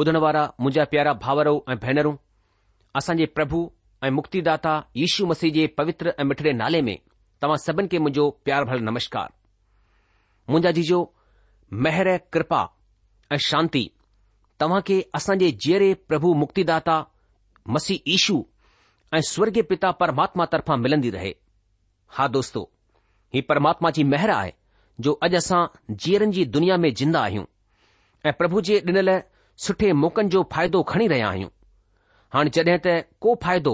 ॿुधण वारा मुंहिंजा प्यारा भावरो ऐं भेनरूं असांजे प्रभु ऐं मुक्तिदाता यीशू मसीह जे पवित्र ऐं मिठड़े नाले में तव्हां सभिनि खे मुंहिंजो प्यार भर नमस्कार मुंहिंजा जीजो मेहर कृपा ऐं शांति तव्हां खे असांजे जीअरे प्रभु मुक्तिदाता मसी यीशू ऐं स्वर्ग पिता परमात्मा तर्फ़ा मिलन्दी रहे हा दोस्तो ही परमात्मा जी मेहर आहे जो अॼु असां जीअरनि जी दुनिया में जिंदा आहियूं ऐं प्रभु जे ॾिनल सुठे मौक़नि जो फ़ाइदो खणी रहिया आहियूं हाणे जॾहिं त को फ़ाइदो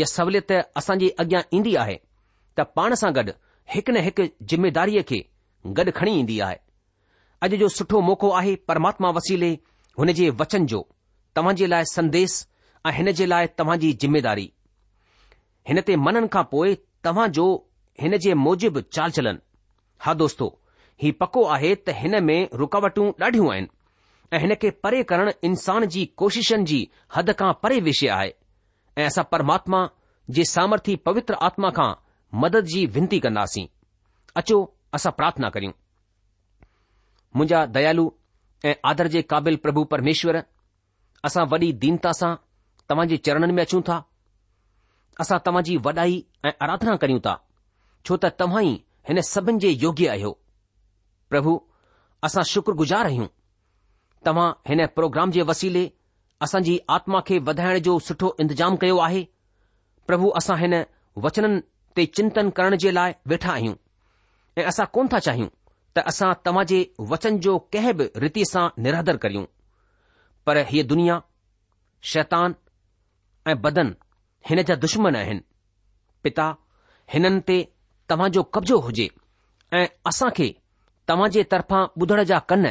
या सहुलियत असां जे अॻियां ईंदी आहे त पाण सां गॾु हिकु न हिकु जिमेदारीअ खे गॾु खणी ईंदी आहे अॼु जो सुठो मौक़ो आहे परमात्मा वसीले हुन जे वचन जो तव्हां जे लाइ संदेस ऐं हिन जे लाइ तव्हां जी जिमेदारी हिन ते मनण खां पोइ तव्हां जो हिन जे मोजिब चाल चलन हा दोस्तो हीउ पको आहे त हिन में रुकावटूं ॾाढियूं आहिनि ऐं हिन खे परे करणु इंसान जी कोशिशनि जी हद खां परे विषय आहे ऐं असां परमात्मा जे सामर्थी पवित्र आत्मा खां मदद जी विनती कंदासीं अचो असां प्रार्थना करियूं मुंहिंजा दयालू ऐं आदर जे क़ाबिल प्रभु परमेश्वर असां वॾी दीनता सां तव्हां जे चरणनि में अचूं था असां तव्हां जी वॾाई ऐं आराधना करियूं था छो त तव्हां ई हिन सभिनि जे योग्य आहियो प्रभु असां शुक्रगुज़ार आहियूं तव्हां हिन प्रोग्राम जे वसीले असांजी आत्मा खे वधाइण जो सुठो इंतजाम कयो आहे प्रभु असां हिन वचननि ते चिंतन करण जे लाइ वेठा आहियूं ऐं असां कोन था चाहियूं त असां तव्हां जे वचन जो कंहिं बि रीति सां निरादर करियूं पर हीअ दुनिया शैतान ऐं बदन हिन जा दुश्मन आहिनि पिता हिननि ते तव्हांजो कब्ज़ो हुजे ऐं असां खे तव्हां जे तरफ़ां ॿुधण जा कन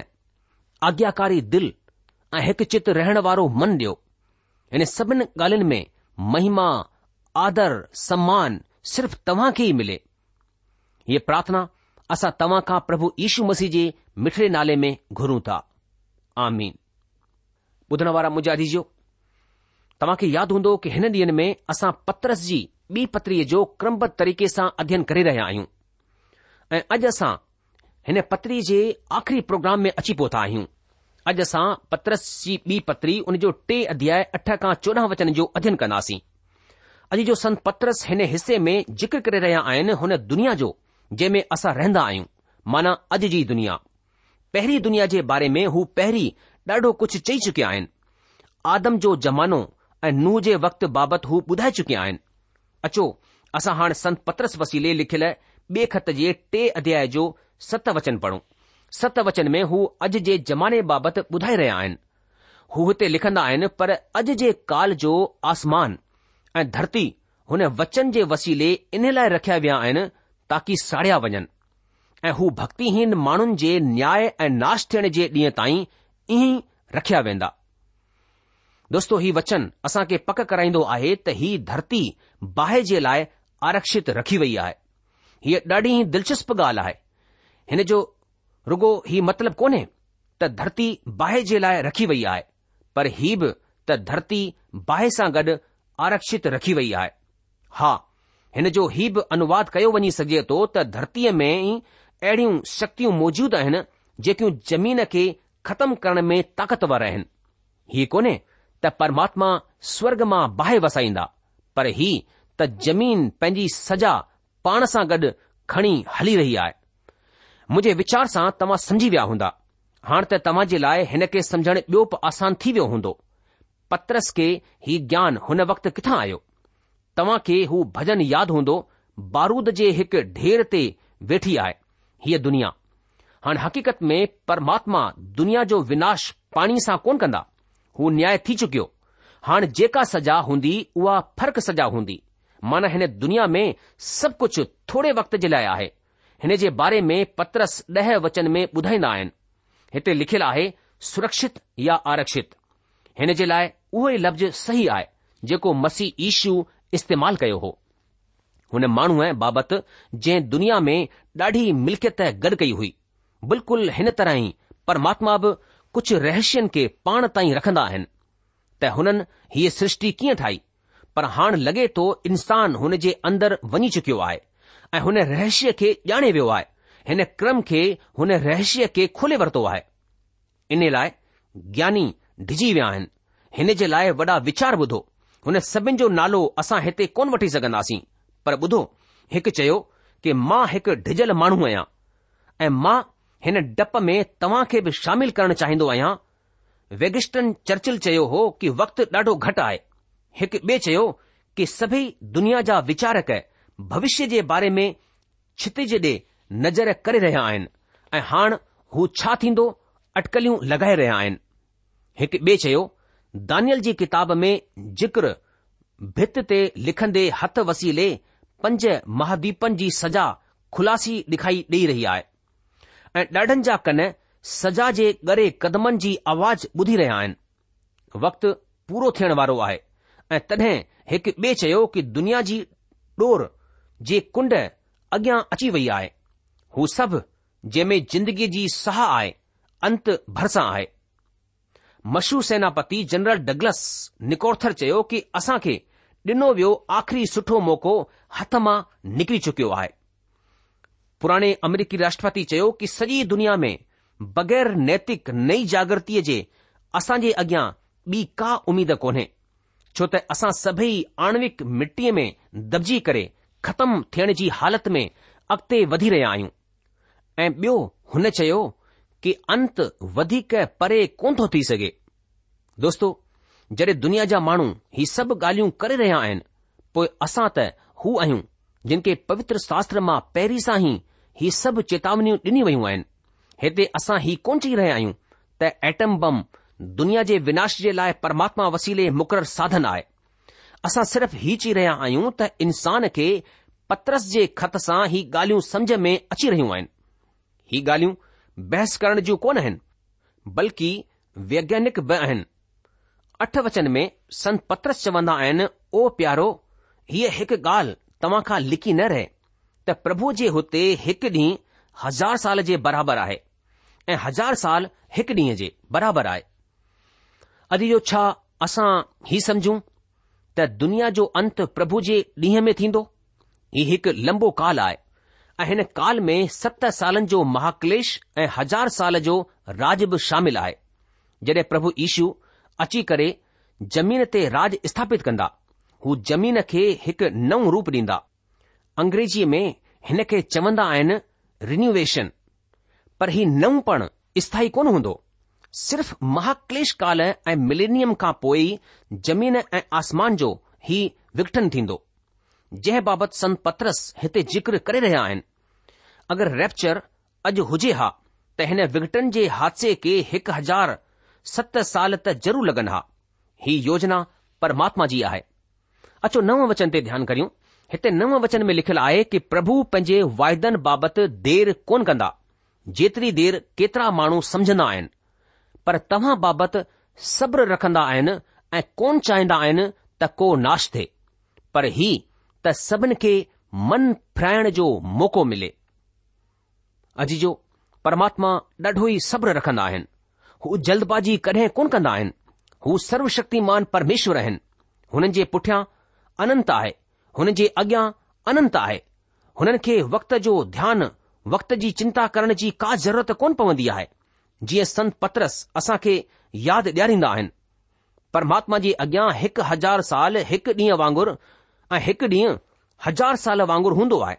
आज्ञाकारी दिल ऐं हिकु चित रहण वारो मन ॾियो हिन सभिनि ॻाल्हियुनि में महिमा आदर सम्मान सिर्फ़ तव्हां खे ई मिले हीअ प्रार्थना असां तव्हां खां प्रभु यीशू मसीह जे मिठड़े नाले में घुरूं था आमीन ॿुधण वारा मुजादी जो तव्हांखे यादि हूंदो की हिन ॾींहनि में असां पत्रस जी ॿी पतरीअ जो क्रमबद्ध तरीक़े सां अध्ययन करे रहिया आहियूं ऐं अॼु असां हिन पत्री जे आख़िरी प्रोग्राम में अची पहुता आहियूं अॼु असां पत्रस जी ॿी पत्री हुन जो टे अध्याय अठ खां चोॾहं वचन जो अध्यन कंदासीं अॼु जो संत पत्रस हिन हिसे में जिक्र करे रहिया आहिनि हुन दुनिया जो जंहिं में असां रहंदा आहियूं माना अॼु जी दुनिया पहिरीं दुनिया जे बारे में हू पहिरीं ॾाढो कुझु चई चुकिया आहिनि आदम जो ज़मानो ऐं नूह जे वक़्त बाबति हू ॿुधाए चुकिया आहिनि अचो असां हाणे संत पत्रस वसीले लिखियल ॿिए खत जे टे अध्याय जो सत वचन पढ़ूं सत वचन में हू अॼु जे ज़माने बाबति ॿुधाए रहिया आहिनि हू हिते लिखंदा आहिनि पर अॼु जे काल जो आसमान ऐं धरती हुन वचन जे वसीले इन लाइ रखिया विया आहिनि ताकी साड़िया वञनि ऐं हू भक्तिहीन माण्हुनि जे न्याय ऐं नाश थियण जे ॾींहं ताईं ईअं रखिया वेंदा दोस्तो हीउ वचन असां खे पक कराईंदो आहे त ही धरती बाहि जे लाइ आरक्षित रखी वई आहे हीअ ॾाढी दिलचस्प ॻाल्हि आहे हिन जो रुगो ही मतिलबु कोन्हे त धरती बाहि जे लाइ रखी वई आहे पर ही बि त धरती बाहि सां गॾु आरक्षित रखी वई आहे हा हिन जो ही बि अनुवाद कयो वञी सघे थो त धरतीअ में ई अहिड़ियूं शक्तियूं मौजूदु आहिनि जेकियूं ज़मीन खे ख़त्म करण में ताक़तवर आहिनि हीउ कोन्हे त परमात्मा स्वर्ग मां बाहि वसाईंदा पर ही त ज़मीन पंहिंजी सज़ा पाण सां गॾु खणी हली रही आहे मुंहिंजे वीचार सां तव्हां समझी विया हूंदा हाणे त तव्हां जे लाइ हिन खे समझण ॿियो बि आसान थी वियो हूंदो पत्रस खे ही ज्ञान हुन वक़्तु किथां आयो तव्हां खे हू भॼन यादि हूंदो बारूद जे हिकु ढेर ते वेठी आहे हीअ दुनिया हाणे हक़ीक़त में परमात्मा दुनिया जो विनाश पाणी सां कोन कंदा हू न्याय थी चुकियो हाणे जेका सजा हूंदी उहा फ़र्क़ु सजा हूंदी माना हिन दुनिया में सभु कुझु थोरे वक़्त जे लाइ आहे हिन जे बारे में पत्रस ॾह वचन में ॿुधाईंदा आहिनि हिते लिखियलु आहे सुरक्षित या आरक्षित हिन जे लाइ उहो ई लफ़्ज़ सही आहे जेको मसीह ईशू इस्तेमालु कयो हो हुन माण्हूअ बाबति जंहिं दुनिया में ॾाढी मिल्कियत गॾु कई हुई बिल्कुलु हिन तरह ई परमात्मा बि कुझु रहस्यनि खे पाण ताईं रखंदा आहिनि त हुननि हीअ सृष्टि कीअं ठाही पर हाणे लॻे थो इंसान हुन जे अंदरि वञी चुकियो आहे ऐं हुन रहस्य खे ॼाणे वियो आहे हिन क्रम खे हुन रहस्य खे खोले वरितो आहे इन लाइ ज्ञानी डिजी विया आहिनि हिन जे लाइ वॾा वीचार ॿुधो हुन सभिनि जो नालो असां हिते कोन वठी सघंदासीं पर ॿुधो हिकु चयो कि मां हिकु डिजल माण्हू आहियां ऐं मां हिन डप में तव्हां खे बि शामिल करणु चाहींदो आहियां वेगिस्टन चर्चिल चयो हो कि वक़्तु ॾाढो घटि आहे हिकु ॿिए चयो कि सभई दुनिया जा विचारक भविष्य जे बारे में छितिज ॾे नज़र करे रहिया आहिनि ऐं हाणे हू छा थींदो अटकलियूं लॻाए रहिया आहिनि हिकु ॿिए चयो दानियल जी किताब में जिक्र भित ते लिखंदे हथ वसीले पंज महादीपनि जी सज़ा खुलासी डेखाइ ॾेई रही आहे ऐं ॾाढनि जा कन सजा जे गड़े क़दमनि जी आवाज़ ॿुधी रहिया आहिनि वक़्तु पूरो थियण वारो आहे ऐं तॾहिं हिकु ॿिए चयो कि दुनिया जी डोर जे कुंड अॻियांची वई आहे हू सभु जंहिं में जिंदगीअ जी सह आहे अंत भरिसां आहे मशहूरु सेनापति जनरल डगलस निकोर्थर चयो कि असां खे ॾिनो वियो आख़िरी सुठो मौक़ो हथ मां निकिरी चुकियो आहे पुराणे अमरीकी राष्ट्रपति चयो कि सॼी दुनिया में बगैर नैतिक नई जागतीअ जे असां जे अॻियां बि का उमीद कोन्हे छो त असां सभेई आणविक मिटीअ में दबजी करे ख़तम थियण जी हालति में अॻिते वधी रहिया आहियूं ऐं ॿियो हुन चयो कि अंत वधीक परे कोन थो थी सघे दोस्तो जॾहिं दुनिया जा माण्हू ही सभु ॻाल्हियूं करे रहिया आहिनि पोइ असां त हू आहियूं जिन खे पवित्र शास्त्र मां पहिरीं सां ई सभु चेतावनियूं ॾिनी वयूं आहिनि हिते असां ही कोन चई रहिया आहियूं त एटम बम दुनिया जे विनाश जे लाइ परमात्मा वसीले मुक़ररु साधन आहे असां सिर्फ़ हीउ चई रहिया आहियूं त इंसान खे पत्रस जे ख़त सां ही ॻाल्हियूं सम्झ में अची रहियूं आहिनि ही ॻाल्हियूं बहस करण जूं कोन आहिनि बल्कि वैज्ञानिक बि आहिनि अठ वचन में संत पतरस चवंदा आहिनि ओ प्यारो हीअ हिकु ॻाल्हि तव्हां खां लिकी न रहे त प्रभु जे हुते हिकु ॾींहुं हज़ार साल जे बराबरि आहे ऐं हज़ार साल हिकु ॾींहं जे बराबरि आहे अॼु जो छा असां ही समझूं त दुनिया जो अंत प्रभु जे ॾींहं में थींदो ही हिकु लंबो काल आहे ऐं हिन काल में सत सालन जो महाकलेश ऐं हज़ार साल जो राज बि शामिल आहे जडे॒ प्रभु ईशू अची करे जमीन ते राज स्थापित कंदा हू जमीन खे हिकु नओं रूप ॾींदा अंग्रेजीअ में हिन खे चवन्दा आहिनि रिन्यूवेशन पर ही नओ पण स्थाई कोन हूंदो सिर्फ़ महाक्लेश काल ऐं मिलेनियम खां पोइ ई ज़मीन ऐं आसमान जो ई विघटन थींदो जंहिं बाबति संत पत्रस हिते ज़िक्र करे रहिया आहिनि अगरि रेप्चर अॼु हुजे हा त हिन विघटन जे हादसे खे हिकु हज़ार सत साल त ज़रूर लॻनि हा ही योजना परमात्मा जी आहे अचो नव वचन ते ध्यानु करियूं हिते नव वचन में लिखियलु आहे कि प्रभु पंहिंजे वाइदनि बाबति देर कोन कंदा जेतिरी देर केतिरा माण्हू समझंदा आहिनि पर तव्हां बाबति सब्र रखंदा आहिनि ऐं कोन चाहींदा आहिनि त को नाश थिए पर ही त सभिनि खे मन फिराइण जो मौक़ो मिले अजी जो परमात्मा ॾाढो ई सब्र रखंदा आहिनि हू जल्दबाज़ी कॾहिं कोन कंदा आहिनि हू सर्वशक्तिमान परमेश्वर आहिनि हुननि जे पुठियां अनंत आहे हुन जे अॻियां अनंत आहे हुननि खे वक्त जो ध्यानु वक्त जी चिंता करण जी का ज़रूरत कोन पवंदी आहे जीअं संत पत्रस असां खे यादि ॾियारींदा आहिनि परमात्मा जे अॻियां हिकु हज़ार साल हिकु ॾींहुं वांगुरु ऐं हिकु ॾींहुं हज़ार साल वांगुरु हूंदो आहे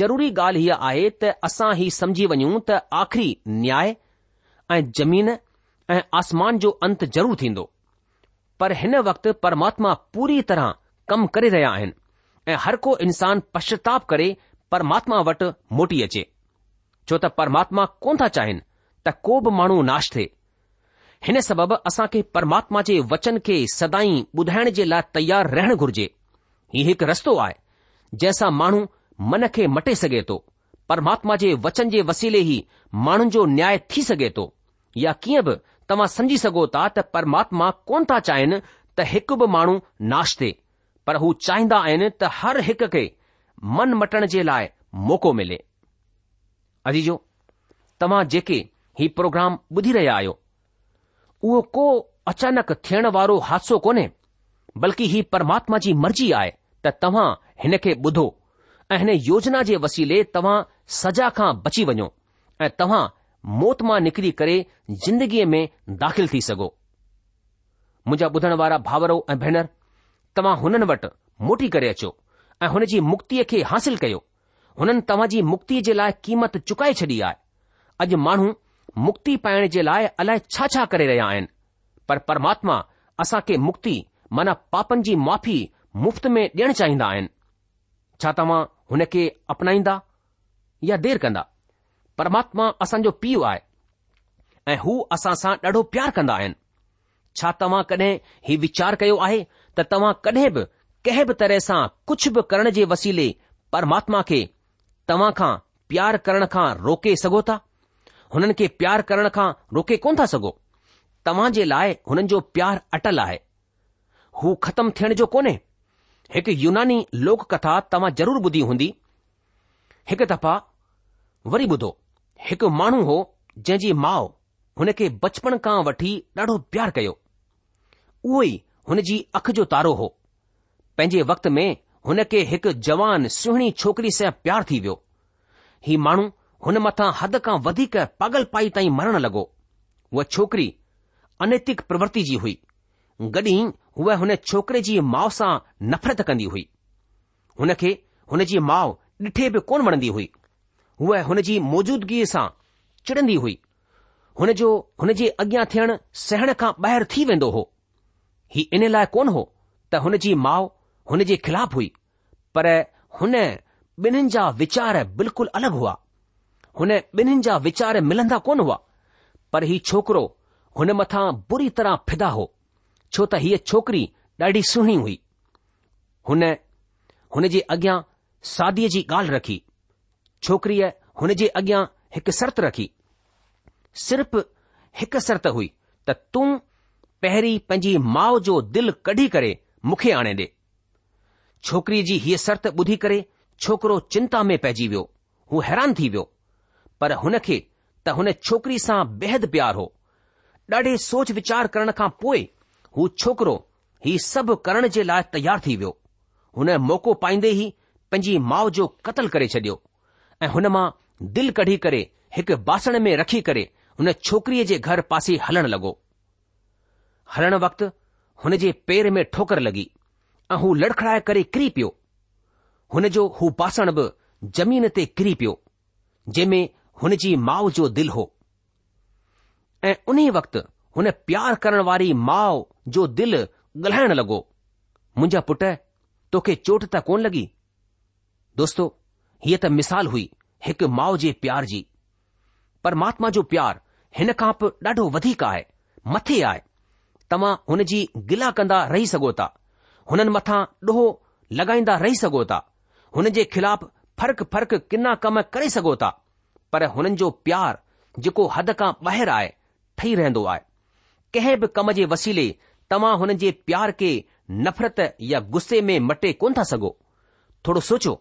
ज़रूरी ॻाल्हि हीअ आहे त असां ही समझी वञूं त आखिरी न्याय ऐं जमीन ऐं आसमान जो अंत ज़रूरु थींदो पर हिन वक़्तु परमात्मा पूरी तरह कमु करे रहिया आहिनि ऐं हर को इंसान पश्चाताप करे परमात्मा वटि मोटी अचे छो त परमात्मा कोन था चाहिनि त को बि माण्हू नाश थिए हिन सबबि असां खे परमात्मा जे वचन खे सदाई ॿुधाइण जे लाइ तयार रहणु घुर्जे हीउ हिकु रस्तो आहे जंहिंसां माण्हू मन खे मटे सघे थो परमात्मा जे वचन जे वसीले ई माण्हुनि जो न्याय थी सघे थो या कीअं बि तव्हां समझी सघो था त परमात्मा कोन था चाहिनि त हिकु बि माण्हू नाश थिए पर हू चाहींदा आहिनि त हर हिक खे मन मटण जे लाइ मौक़ो मिले अजीजो तव्हां जेके ही प्रोग्राम ॿुधी रहिया आहियो उहो को अचानक थियण वारो हादसो कोन्हे बल्कि ही परमात्मा जी मर्ज़ी आहे त तव्हां हिन खे ॿुधो ऐं हिन योजना जे वसीले तव्हां सजा खां बची वञो ऐं तव्हां मौत मां निकिरी करे जिंदगीअ में दाख़िल थी सघो मुंहिंजा ॿुधण वारा भाउरो ऐं भेनर तव्हां हुननि वटि मोटी करे अचो ऐं हुन जी मुक्तीअ खे हासिल कयो हुननि तव्हां जी मुक्तीअ जे लाइ क़ीमत चुकाए छॾी आहे अॼु माण्हू मुक्ति पाइण जे लाइ अलाए छा करे रहिया आहिनि परमात्मा असां खे मुक्ति माना पापनि जी माफ़ी मुफ़्त में ॾियणु चाहींदा आहिनि छा तव्हां हुन खे अपनाईंदा या देर कंदा परमात्मा असांजो पीउ आहे ऐं हू असां सां ॾाढो प्यारु कंदा आहिनि छा तव्हां कॾहिं ही वीचार कयो आहे त तव्हां कॾहिं बि कंहिं बि तरह सां कुझु बि करण जे वसीले परमात्मा खे तव्हां खां प्यार करण खां रोके सघो था हुननि खे प्यार करण खां रोके कोन था सघो तव्हां जे लाइ हुननि जो प्यार अटल आहे हू ख़तम थियण जो कोन्हे हिकु यूनानी लोक कथा तव्हां ज़रूर ॿुधी हूंदी हिकु दफ़ा वरी ॿुधो हिकु माण्हू हो जंहिंजी माउ हुन खे बचपन खां वठी ॾाढो प्यार कयो उहो ई हुन जी अख जो तारो हो पंहिंजे वक़्त में हुन खे हिकु जवान सुहिणी छोकिरी सां प्यार थी वियो हीउ माण्हू हुन मथां हद खां वधीक पागल पाई ताईं मरण लॻो हूअ छोकिरी अनैतिक प्रवृति जी हुई गॾी हूअ हुन छोकिरे जी माउ सां नफ़रत कंदी हुई हुन खे हुन जी माउ ॾिठे बि कोन वणंदी हुई हूअ हुन जी मौजूदगीअ सां चिड़ंदी हुई हुन जो हुन जे अॻियां थियण सहण खां ॿाहिरि थी वेंदो हो ही इन लाइ कोन हो त हुन जी माउ हुन जे खिलाफ़ हुई पर हुन ॿिन्हिनि जा वीचार बिल्कुलु अलॻि हुआ हुन ॿिन्हिनि जा वीचार मिलंदा कोन हुआ पर हीउ छोकिरो हुन मथां बुरी तरह फिदा हो छो त हीअ छोकिरी ॾाढी सुहिणी हुई हुन हुन जे अॻियां सादीअ जी ॻाल्हि रखी छोकिरीअ हुन जे अॻियां हिकु सर्त रखी सिर्फ़ हिकु सर्त हुई त तूं पहिरीं पंहिंजी माउ जो दिल कढी करे मूंखे आणे ॾे छोकिरीअ जी हीअ सर्त ॿुधी करे छोकिरो चिंता में पइजी वियो हू हैरान थी वियो पर हुन खे त हुन छोकिरी सां बेहद प्यार हो ॾाढे सोच वीचार करण खां पोइ हू छोकिरो ही सभु करण जे लाइ तयारु थी वियो हुन मौको पाईंदे ई पंहिंजी माउ जो क़तल करे छडि॒यो ऐं हुन मां दिल कढी करे हिकु बासण में रखी करे हुन छोकिरीअ जे घर पासे हलण लॻो हलण वक़्तु हुन जे पेर में ठोकर लॻी ऐं हू लड़खड़ाए करे किरी पियो हुन जो हू बासण बि ज़मीन ते किरी पियो जंहिं में हुन जी माउ जो दिल हो ऐं उन वक़्तु हुन प्यार करण वारी माउ जो दिल ॻाल्हाइण लॻो मुंहिंजा पुट तोखे चोट त कोन लॻी दोस्तो हीअ त मिसाल हुई हिकु माउ जे प्यार जी परमात्मा जो प्यार हिन खां बि ॾाढो वधीक आहे मथे आहे तव्हां हुन जी गिला कंदा रही सघो था हुननि मथां ॾोहो लॻाईंदा रही सघो था हुन जे खिलाफ़ फ़र्क़ु फ़र्क़ु किना कम करे सघो था पर हुननि जो प्यार जेको हद खां ॿाहिरि आहे ठही रहंदो आहे कंहिं बि कम जे वसीले तव्हां हुननि जे प्यार के नफ़रत या गुस्से में मटे कोन था सघो थोरो सोचियो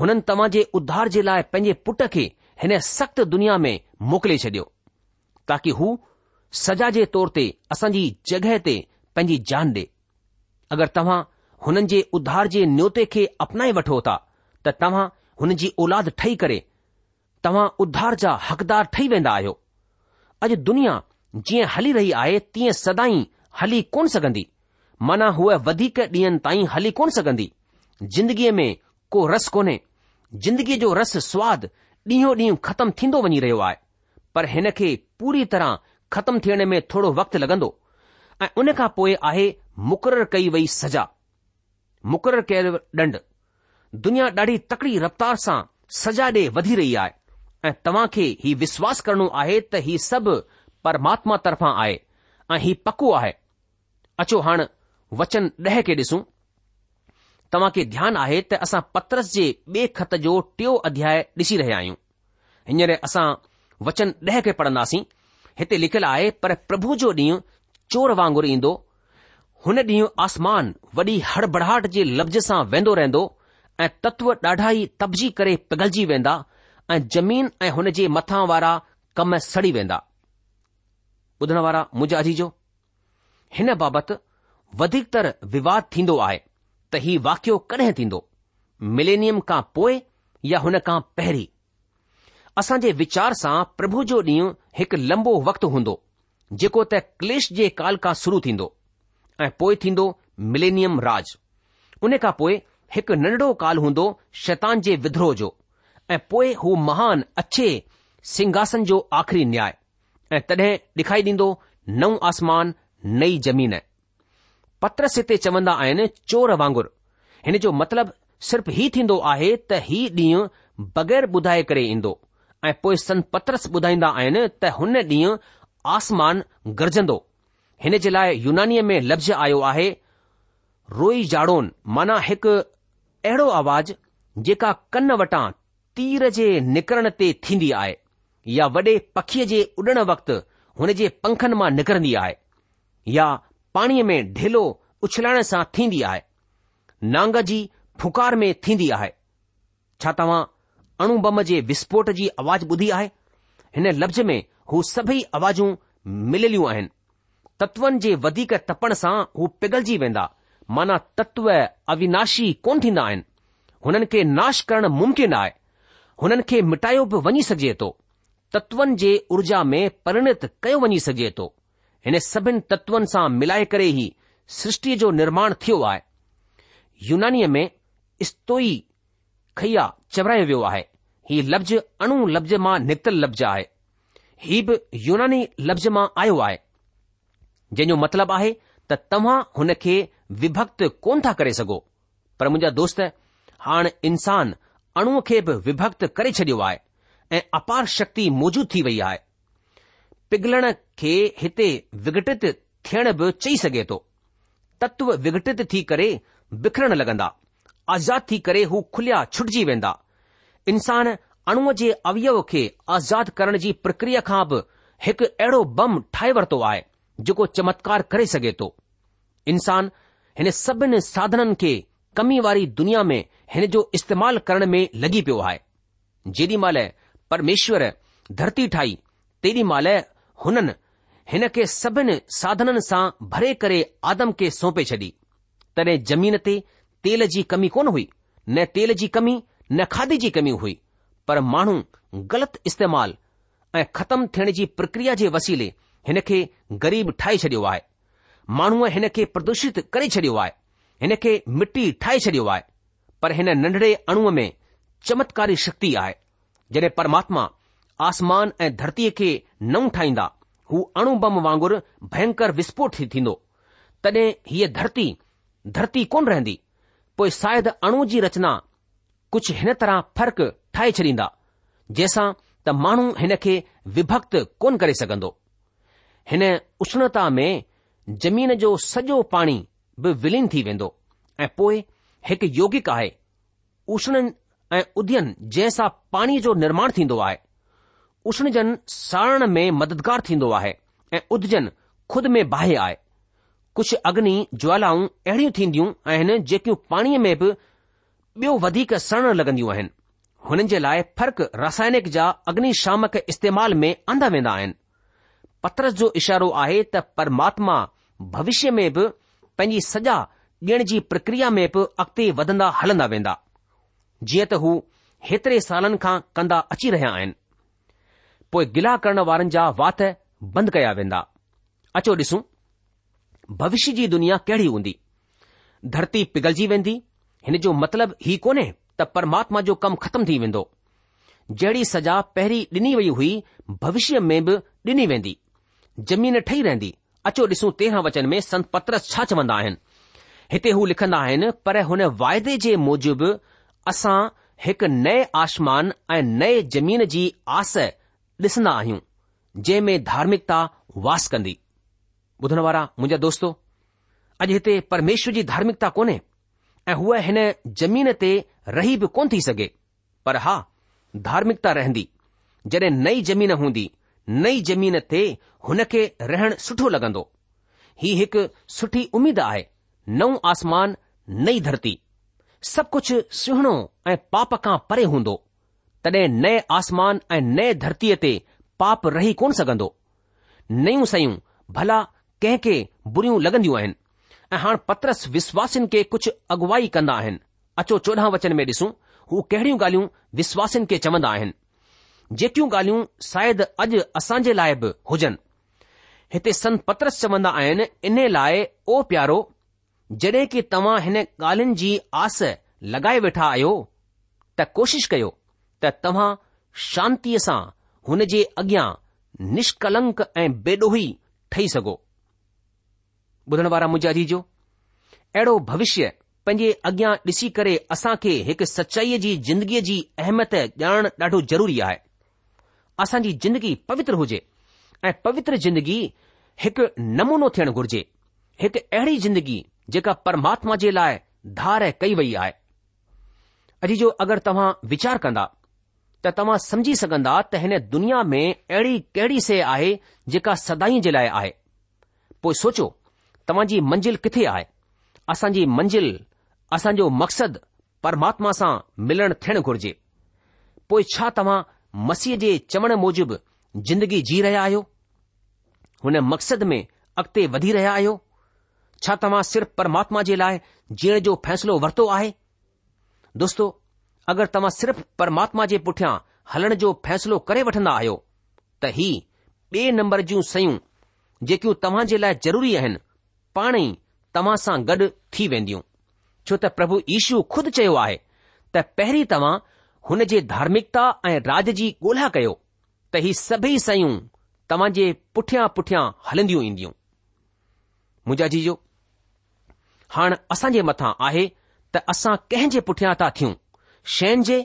हुननि तव्हां जे उद्धार जे लाइ पंहिंजे पुट खे हिन सख़्त दुनिया में मोकिले छॾियो ताक़ी हू सजा जे तौर ते असांजी जगहि ते पंहिंजी जान डे अगरि तव्हां हुननि जे उध्धार जे न्यौते खे अपनाए वठो था त तव्हां हुन जी औलाद ठही करे तव्हां उधार जा हक़दार ठही वेंदा आहियो अॼु दुनिया जीअं हली रही आहे तीअं सदाई हली कोन सघंदी माना हूअ वधीक ॾींहनि ताईं हली कोन सघंदी जिंदगीअ में को रस कोन्हे जिंदगीअ जो रस स्वादु ॾींहों ॾींहुं ख़तमु थींदो वञी रहियो आहे पर हिन खे पूरी तरह ख़तम थियण में थोरो वक़्तु लॻंदो ऐं उन खां पोइ आहे मुक़ररु कई वई सजा मुक़ररु कयल ॾंड दुनिया ॾाढी तकड़ी रफ़्तार सां सजा ॾे वधी रही आहे ऐं तव्हां खे ही विश्वास करणो आहे त हीउ सभु परमात्मा तर्फ़ां आहे ऐं हीउ पको आहे अचो हाणे वचन ॾह खे ॾिसूं तव्हां खे ध्यानु आहे त असां पत्रस जे ॿिए खत जो टियों अध्याय ॾिसी रहिया आहियूं हींअर असां वचन ॾह खे पढ़ंदासीं हिते लिखियलु आहे पर प्रभु जो ॾींहुं चोर वांगुरु ईंदो हुन ॾींहुं आसमान वॾी हड़बड़ाहट जे लफ़्ज़ सां वेंदो रहंदो ऐं तत्व ॾाढा ई तपजी करे पिघलजी वेंदा ऐं जमीन ऐं हुन जे मथां वारा कम सड़ी वेंदा ॿुधण वारा मुजाजी जो हिन बाबति वधीकतर विवाद थींदो आहे त ही वाकियो कॾहिं थींदो मिलेनियम खां पोइ या हुन खां पहिरीं असां जे वीचार सां प्रभु जो ॾींहुं हिकु लंबो वक़्तु हूंदो जेको त क्लेश जे काल खां शुरू थींदो ऐं पोइ थींदो मिलेनियम राज उन खां पोइ हिकु नंढड़ो काल हूंदो शैतान जे विद्रोह जो ऐं पोइ हू महान अछे सिंघासन जो आख़िरी न्याय ऐं तॾहिं ॾिखाई ॾींदो नओं आसमान नई जमीन पत्रस हिते चवंदा आहिनि चोर वांगुर हिन जो मतिलबु सिर्फ़ ही थींदो आहे त ही ॾींहुं बगै़र ॿुधाए करे ईंदो ऐं पोइ सन पत्रस ॿुधाईंदा आहिनि त हुन ॾींहुं आसमान गरजंदो हिन जे लाइ यूनानीअ में लफ़्ज़ आयो आहे रोई जाड़ोन माना हिकु अहिड़ो आवाज़ जेका कन वटां तीर जे निकरण ते थींदी आहे या वॾे पखीअ जे उॾण वक़्तु हुन जे पंखनि मां निकरंदी आहे या पाणीअ में ढिलो उछलाइण सां थींदी आहे नांग जी फुकार में थींदी आहे छा तव्हां अणु बम जे विस्फोट जी आवाज़ ॿुधी आहे हिन लफ़्ज़ में हू सभई आवाजूं मिलियलियूं आहिनि तत्वनि जे वधीक तपण सां हू पिघलजी वेंदा माना तत्व अविनाशी कोन थींदा आहिनि हुननि खे नाश करणु मुमकिन आहे हुननि खे मिटायो बि वञी सघे थो तत्वनि जे ऊर्जा में प्रिणित कयो वञी सघे थो हिन सभिनि तत्वनि सां मिलाए करे ई सृष्टिअ जो निर्माण थियो आहे युनानीअ में इस्तोई खया चवरायो वियो आहे हीउ लफ़्ज़ अणु लफ़्ज़ मां निकितल लफ़्ज़ आहे हीउ बि यूनानी लफ़्ज़ मां आयो आहे जंहिंजो मतिलब आहे त तव्हां हुन खे विभक्त कोन था करे सघो पर मुंहिंजा दोस्त हाणे इंसान अणुअ खे बि विभक्त करे छडि॒यो आहे ऐं अपार शक्ति मौजूद थी वई आहे पिघलण खे हिते विघटित थियण बि चई सघे थो तत्व विघटित थी करे बिखरण लॻंदा आज़ाद थी करे हू खुलिया छुटिजी वेंदा इंसान अणुअ जे अवयव खे आज़ाद करण जी प्रक्रिया खां बि हिकु अहिड़ो बम ठाहे वरितो आहे जेको चमत्कार करे सघे थो इंसान हिन सभिन साधननि खे कमी वारी दुनिया में हिन जो इस्तेमाल करण में लॻी पियो आहे जेॾी महिल परमेश्वर धरती ठाही तेॾी महिल हुननि हिन खे सभिनि साधननि सां भरे करे आदम खे सौंपे छॾी तॾहिं जमीन ते तेल जी कमी कोन हुई न तेल जी कमी न खाधे जी कमी हुई पर माण्हू ग़लति इस्तेमालु ऐं ख़तमु थियण जी प्रक्रिया जे वसीले हिन खे ग़रीब ठाहे छडि॒यो आहे माण्हूअ हिन खे प्रदूषित करे छडि॒यो आहे हिन खे मिटी ठाहे छडि॒यो आहे पर हिन नंढड़े अणुअ में चमत्कारी शक्ति आहे जॾहिं परमात्मा आसमान ऐं धरतीअ खे नऊं ठाहींदा हू अणु बम वांगुरु भयंकर विस्फोट थींदो तॾहिं हीअ धरती धरती कोन रहंदी पोइ शायदि अणु जी रचना कुझु हिन तरह फ़र्क़ु ठाहे छॾींदा जंहिंसां त माण्हू हिन खे विभक्त कोन करे सघंदो हिन उष्णता में जमीन जो सॼो पाणी बि विलीन थी वेंदो ऐं पोए हिकु योगिक आहे उष्ण ऐं उद्यन जंहिंसां पाणीअ जो निर्माण थींदो आहे उष्णजन सड़ण में मददगार थींदो आहे ऐं उदजन खुद में बाहि आहे कुझु अग्नि ज्वालाऊं अहिड़ियूं थींदियूं आहिनि जेकियूं पाणीअ में बि ॿियो वधीक सड़ण लॻंदियूं आहिनि हुननि जे लाइ फ़र्क़ु रासायनिक जा अग्निशामक इस्तेमाल में आंदा वेंदा आहिनि पत्रस जो इशारो आहे त परमात्मा भविष्य में बि पंहिंजी सजा ॾियण जी प्रक्रिया में बि अॻिते वधंदा हलंदा वेंदा जीअं त हू हेतिरे सालनि खां कंदा अची रहिया आहिनि पोइ गिला करण वारनि जा वात बंदि कया वेंदा अचो ॾिसूं भविष्य जी दुनिया कहिड़ी हूंदी धरती पिघलजी वेंदी हिन जो मतिलबु ई कोन्हे त परमात्मा जो कमु ख़तम थी वेंदो जहिड़ी सज़ा पहिरीं ॾिनी वई हुई भविष्य में बि ॾिनी वेंदी ज़मीन ठही रहंदी अचो ॾिसूं तेरहं वचन में संत पत्रस छा चवंदा आहिनि हिते हू लिखंदा आहिनि पर हुन वाइदे जे मूजिबि असां हिकु नए आसमान ऐं नए जमीन जी आस ॾिसंदा आहियूं जंहिं में धार्मिकता वास कंदी ॿुधण वारा मुंहिंजा दोस्तो अॼु हिते परमेश्वर जी धार्मिकता कोन्हे ऐं हूअ हिन जमीन ते रही बि कोन थी सघे पर हा धार्मिकता रहंदी जॾहिं नई ज़मीन हूंदी नई ज़मीन ते हुन खे रहणु सुठो लॻंदो हीउ हिकु सुठी उमीद आहे नओं आसमान नई धरती सभु कुझु सुहिणो ऐं पाप खां परे हूंदो तॾहिं नए आसमान ऐं नए धरतीअ ते पाप रही कोन सघंदो नयूं सयूं भला कंहिं खे बुरियूं लॻंदियूं आहिनि ऐं हाणे पत्रस विश्वासिन खे कुझु अॻुवाई कंदा आहिनि अचो चोॾहं वचन में ॾिसूं हू कहिड़ियूं ॻाल्हियूं विश्वासिन खे चवंदा आहिनि जेकियूं ॻाल्हियूं शायदि अॼु असां जे लाइ बि हुजनि हिते संत पत्रस चवंदा आहिनि इन लाइ ओ प्यारो जॾहिं की तव्हां हिन ॻाल्हियुनि जी आस लॻाए वेठा आहियो त कोशिश कयो त तव्हां शांतीअ सां हुन जे अॻियां निष्कलंक ऐं बेडोही ठही सघो ॿुधण वारा मुंहिंजा जी अहिड़ो भविष्य पंहिंजे अॻियां ॾिसी करे असां खे हिकु सचाईअ जी जिंदगीअ जी अहमियत ॼाणण ॾाढो ज़रूरी आहे असांजी जिंदगी पवित्र हुजे ऐं पवित्र जिंदगी हिकु नमूनो थियणु घुर्जे हिकु अहिड़ी जिंदगी जेका परमात्मा जे लाइ धार कई वई आहे अॼु जो अगरि तव्हां वीचार कंदा त तव्हां समझी सघंदा त हिन दुनिया में अहिड़ी कहिड़ी शइ आहे जेका सदाई जे लाइ आहे पोइ सोचो तव्हांजी मंज़िल किथे आहे असांजी मंज़िल असांजो मक़सदु परमात्मा सां मिलणु थियणु घुर्जे पोइ छा तव्हां मसीह जे चवण मूजिबि जिंदगी जी रहिया आहियो हुन मक़सद में अॻिते वधी रहिया आहियो छा तव्हां सिर्फ़ परमात्मा जे लाइ जीअण जो फ़ैसिलो वरितो आहे दोस्तो अगरि तव्हां सिर्फ़ परमात्मा जे पुठियां हलण जो फ़ैसिलो करे वठंदा आहियो त ही ॿिए नंबर जूं शयूं जेकियूं तव्हां जे लाइ ज़रूरी आहिनि पाण ई तव्हां सां गॾु थी वेंदियूं छो त प्रभु यीशू खुदि चयो आहे त पहिरीं तव्हां हुन जे धार्मिकता ऐं राज जी ॻोल्हा कयो त ही सभई शयूं तव्हां जे पुठियां पुठियां हलंदियूं ईंदियूं मुंहिंजा जीजो हाणे असां जे मथां आहे त असां कंहिं जे पुठियां था थियूं शयुनि जे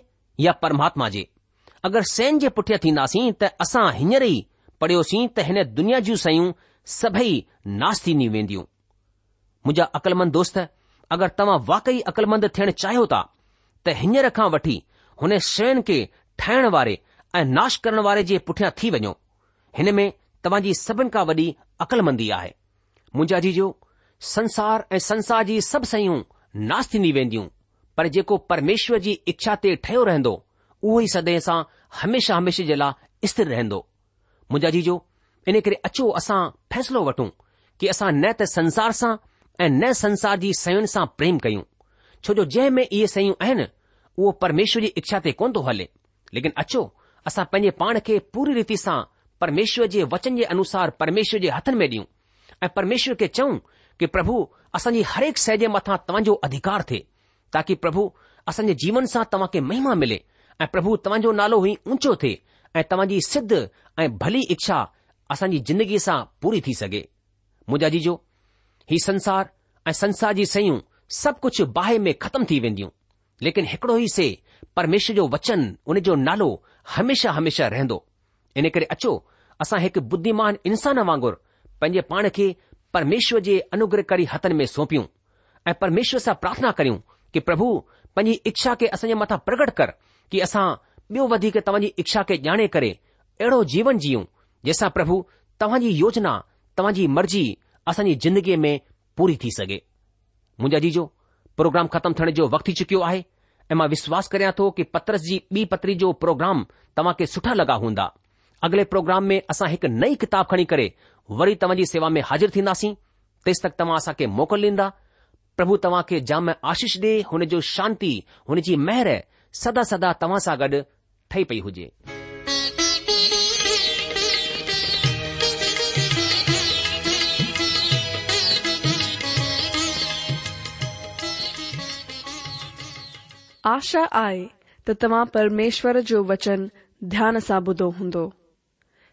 या परमात्मा जे अगरि सैन जे पुठियां थींदासीं त असां हींअर ई पढ़ियोसीं त हिन दुनिया जूं शयूं सभई नास थीनियूं वेंदियूं मुंहिंजा अक़लमंद दोस्त अगरि तव्हां वाकई अकलमंद थियण चाहियो था त हींअर खां वठी हुन शयुनि खे ठाहिण वारे ऐं नाश करण वारे जे पुठियां थी वञो हिन में तव्हांजी सभिनि खां वॾी अक़लमंदी आहे मुंजा जी जो संसार ऐं संसार जी सभु शयूं नास थींदी वेंदियूं पर जेको परमेश्वर जी इच्छा ते ठहियो रहंदो उहो ई सदइ सां हमेशा हमेशह जे लाइ स्थिर रहंदो मुंहिंजा जीजो इन करे अचो असां फ़ैसिलो वठूं कि असां न त संसार सां ऐं न संसार जी शयुनि सां प्रेम कयूं छो जो जंहिं में इहे शयूं आहिनि उहो परमेश्वर जी इच्छा ते कोन थो हले लेकिन अचो असां पंहिंजे पाण खे पूरी रीति सां परमेश्वर जे वचन जे अनुसार परमेश्वर जे हथनि में ॾियूं ऐं परमेश्वर खे चऊं कि प्रभु असांजी हर हिकु शइ जे मथां तव्हांजो अधिकार थिए ताकी प्रभु असांजे जीवन सां तव्हां खे महिमा मिले ऐं प्रभु तव्हांजो नालो ई ऊचो थे ऐं तव्हांजी सिद्ध ऐं भली इच्छा असांजी ज़िंदगीअ सां पूरी थी सघे मुंहिंजा जी हीउ संसार ऐं संसार जी सयूं सभु कुझु बाहि में ख़तम थी वेंदियूं लेकिन हिकड़ो ई से परमेश्वर जो वचन उन जो नालो हमेशह हमेशह रहंदो इन करे अचो असां हिकु बुद्धिमान इंसान वांगुर पंहिंजे पाण खे परमेश्वर जे अनुग्रह करी हथनि में सौंपियूं ऐं परमेश्वर सां प्रार्थना करियूं कि प्रभु पंहिंजी इच्छा खे असांजे मथां प्रकट कर कि असां ॿियो वधीक तव्हांजी इच्छा खे ॼाणे करे अहिड़ो जीवन जीऊं जंहिंसां प्रभु तव्हांजी योजना तव्हांजी मर्ज़ी असांजी ज़िंदगीअ में पूरी थी सघे मुंहिंजा जीजो प्रोग्राम ख़तमु थियण जो वक़्तु थी चुकियो आहे ऐं मां विश्वास करियां थो कि पत्रस जी ॿी पत्री जो प्रोग्राम तव्हां खे सुठा लगा हूंदा अगले प्रोग्राम में असां हिकु नई किताब खणी करे वरी तव्हां सेवा में हाजिर थींदासीं तेसि तक तव्हां असांखे मोकल ॾींदा प्रभु तव्हां खे जाम आशीष ॾे हुन जो शांति हुनजी मेहर सदा सदा तव्हां सां गॾु ठही पई हुजे आशा आहे त तव्हां परमेश्वर जो वचन ध्यान सां ॿुधो हूंदो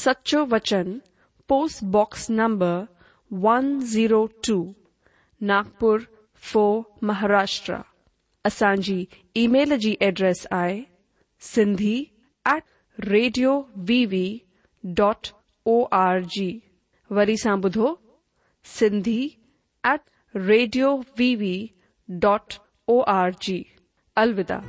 सच्चो वचन post box number 102 Nagpur four Maharashtra असांजी ईमेल जी एड्रेस आहे Sindhi at radio VV dot O R G वरी सां ॿुधो Sindhi at radio VV dot O R G अलविदा